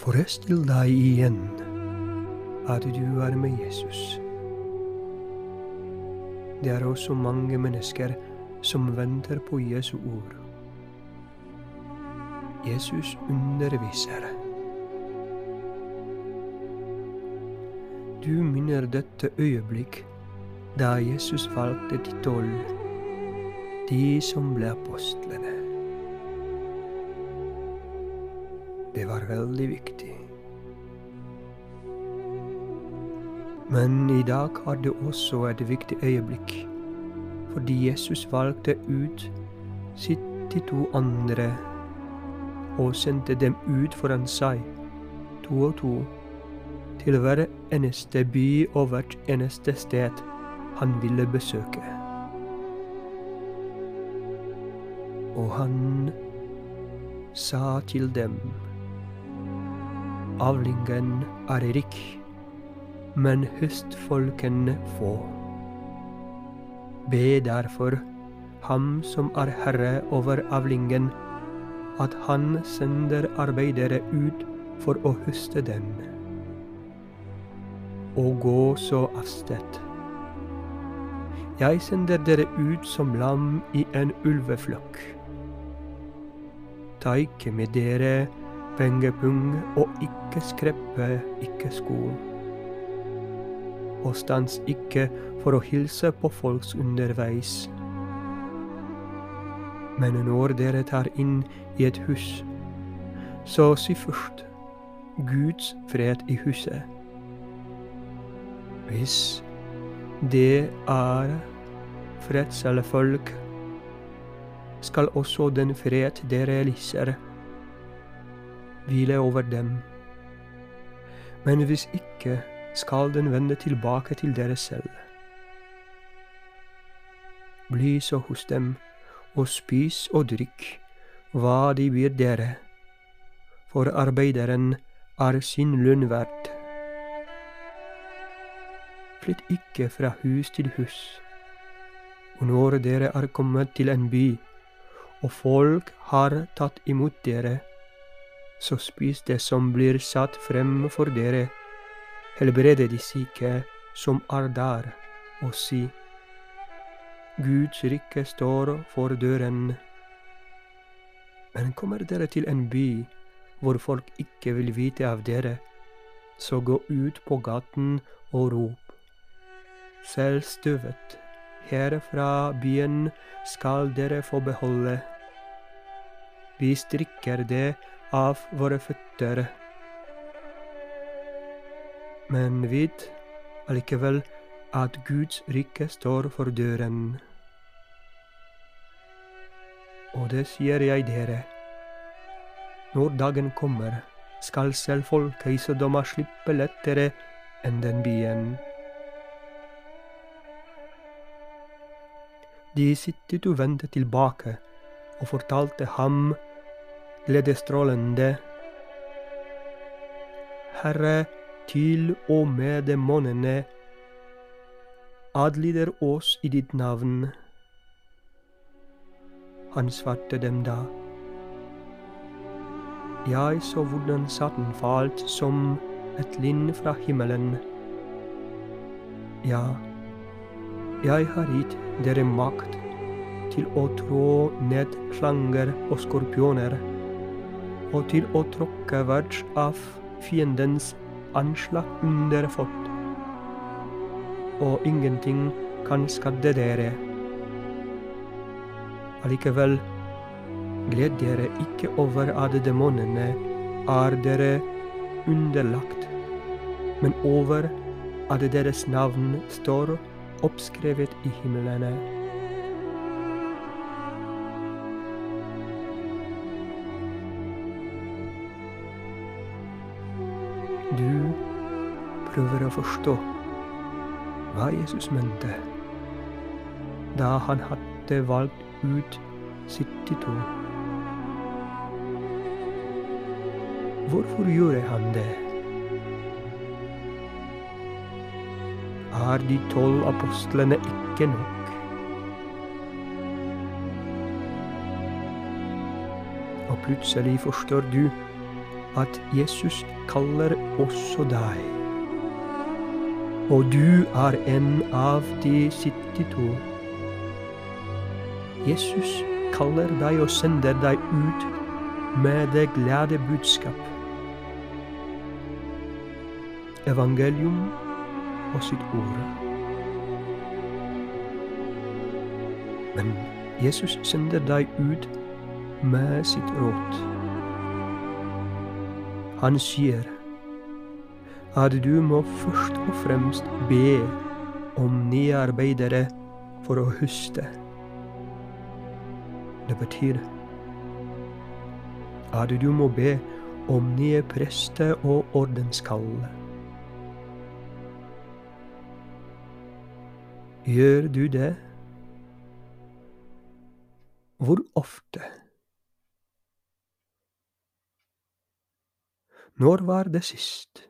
Forestill deg igjen at du er med Jesus. Det er også mange mennesker som venter på Jesu ord. Jesus underviser. Du minner dette øyeblikk da Jesus valgte de tolv, de som ble apostlene. Det var veldig viktig. Men i dag har det også et viktig øyeblikk, fordi Jesus valgte ut 72 andre og sendte dem ut foran seg, to og to, til hver eneste by og hvert eneste sted han ville besøke. Og han sa til dem, avlingen er rik men høstfolkene få. Be derfor ham som er herre over avlingen, at han sender arbeidere ut for å høste den. Og gå så av sted. Jeg sender dere ut som lam i en ulveflokk. Ta ikke med dere pengepung og ikke skreppe, ikke sko og stans ikke for å hilse på folks underveis. Men når dere tar inn i et hus, så si først Guds fred i huset. Hvis det er fredselle folk, skal også den fred dere lyser, hvile over dem. Men hvis ikke, skal den vende tilbake til dere selv. Bli så hos dem, og spis og drikk hva de byr dere, for arbeideren er sin lønn verdt. Flytt ikke fra hus til hus, og når dere er kommet til en by, og folk har tatt imot dere, så spis det som blir satt frem for dere helbrede de syke som er der, og si:" Guds rike står for døren. Men kommer dere til en by hvor folk ikke vil vite av dere, så gå ut på gaten og rop. Selv støvet herfra byen skal dere få beholde. Vi strikker det av våre føtter men vit allikevel at Guds rike står for døren. Og det sier jeg dere. Når dagen kommer, skal selv folket i Sodoma slippe lettere enn den byen. De sittet og vendte tilbake og fortalte ham gledesstrålende Herre, til og med demonene adlyder oss i ditt navn. Han svarte dem da. Jeg så hvordan Satan falt som et linn fra himmelen. Ja, jeg har gitt dere makt til å trå ned slanger og skorpioner, og til å tråkke hvert av fiendens anslag under fått, og ingenting kan skade dere. Allikevel, gled dere ikke over at demonene er dere underlagt, men over at deres navn står oppskrevet i himlene. Prøver å forstå hva Jesus mente da han hadde valgt ut 72. Hvorfor gjorde han det? Er de tolv apostlene ikke nok? Og plutselig forstår du at Jesus kaller også deg. Og du er en av de 72. Jesus kaller deg og sender deg ut med det glade budskap. Evangelium og sitt ord. Men Jesus sender deg ut med sitt råd. Han sier at du må først og fremst be om nye arbeidere for å høste. Det betyr at du må be om nye prester og ordenskall. Gjør du det? Hvor ofte? Når var det sist?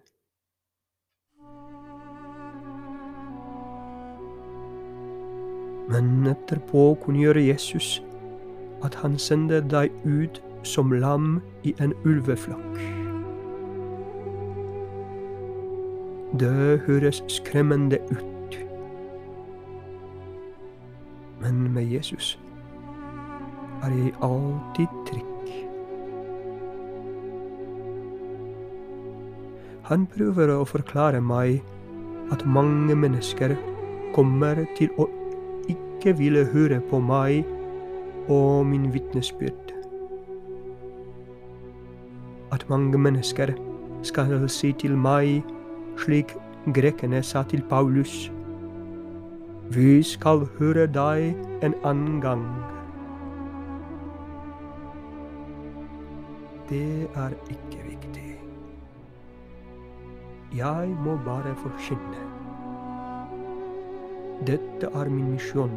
Men etterpå kunngjør Jesus at han sender deg ut som lam i en ulveflokk. Det høres skremmende ut. Men med Jesus er jeg alltid trygg. Han prøver å forklare meg at mange mennesker kommer til å ikke ville høre på meg og min vitnesbyrd. At mange mennesker skal si til meg, slik grekerne sa til Paulus, vi skal høre deg en annen gang. det er ikke viktig. Jeg må bare forkynne. Dette er min misjon,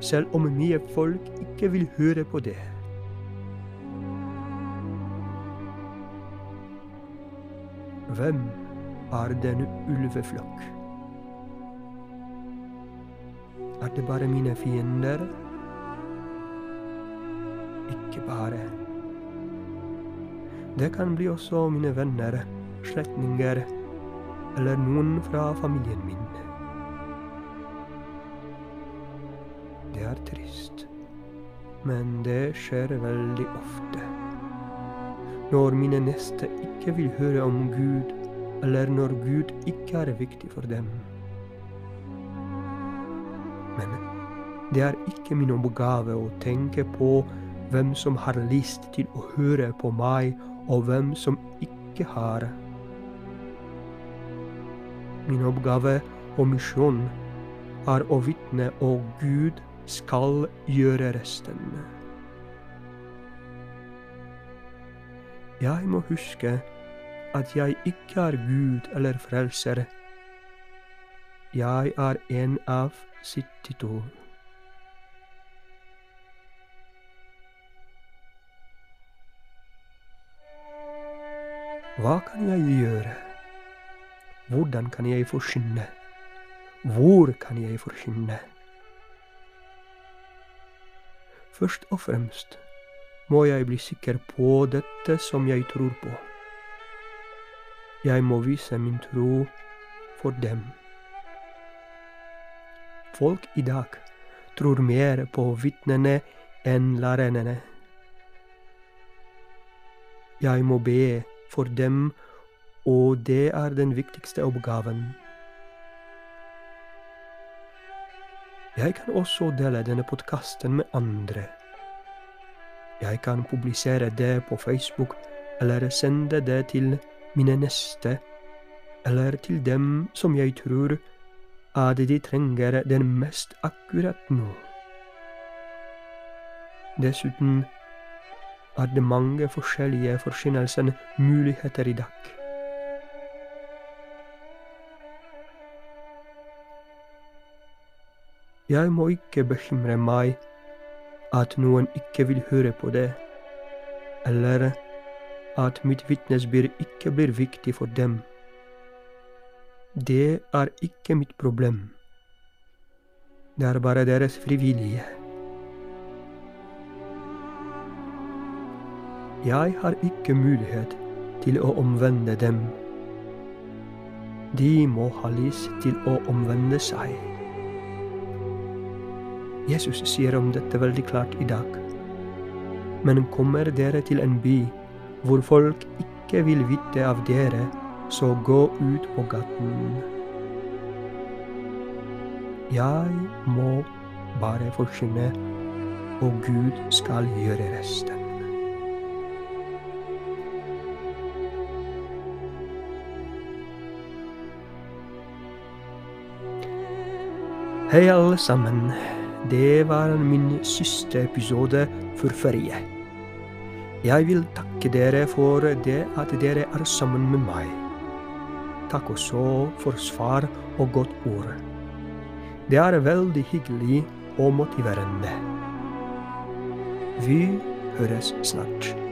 selv om mye folk ikke vil høre på det. Hvem er denne ulveflokk? Er det bare mine fiender? Ikke bare. Det kan bli også mine venner, slektninger eller noen fra familien min. Det er trist, men det skjer veldig ofte. Når mine neste ikke vil høre om Gud, eller når Gud ikke er viktig for dem. Men det er ikke min oppgave å tenke på hvem som har lyst til å høre på meg og hvem som ikke har. Min oppgave og misjon er å vitne, og Gud skal gjøre resten. Jeg må huske at jeg ikke er Gud eller frelser. Jeg er en av 72. Hva kan jeg gjøre? Hvordan kan jeg forkynne? Hvor kan jeg forkynne? Først og fremst må jeg bli sikker på dette som jeg tror på. Jeg må vise min tro for dem. Folk i dag tror mer på vitnene enn lærerne. Jeg må be for dem, og det er den viktigste oppgaven. Jeg kan også dele denne podkasten med andre. Jeg kan publisere det på Facebook eller sende det til mine neste, eller til dem som jeg tror at de trenger den mest akkurat nå. Dessuten er det mange forskjellige forsynelser muligheter i dag. Jeg må ikke bekymre meg at noen ikke vil høre på det, eller at mitt vitnesbyrd ikke blir viktig for dem. Det er ikke mitt problem. Det er bare deres frivillige. Jeg har ikke mulighet til å omvende dem. De må ha lyst til å omvende seg. Jesus sier om dette veldig klart i dag. Men kommer dere til en by hvor folk ikke vil vite av dere, så gå ut på gaten. Jeg må bare forkynne, og Gud skal gjøre resten. Hei, alle sammen. Det var min siste episode for ferie. Jeg vil takke dere for det at dere er sammen med meg. Takk også for svar og godt ord. Det er veldig hyggelig og motiverende. Vi høres snart.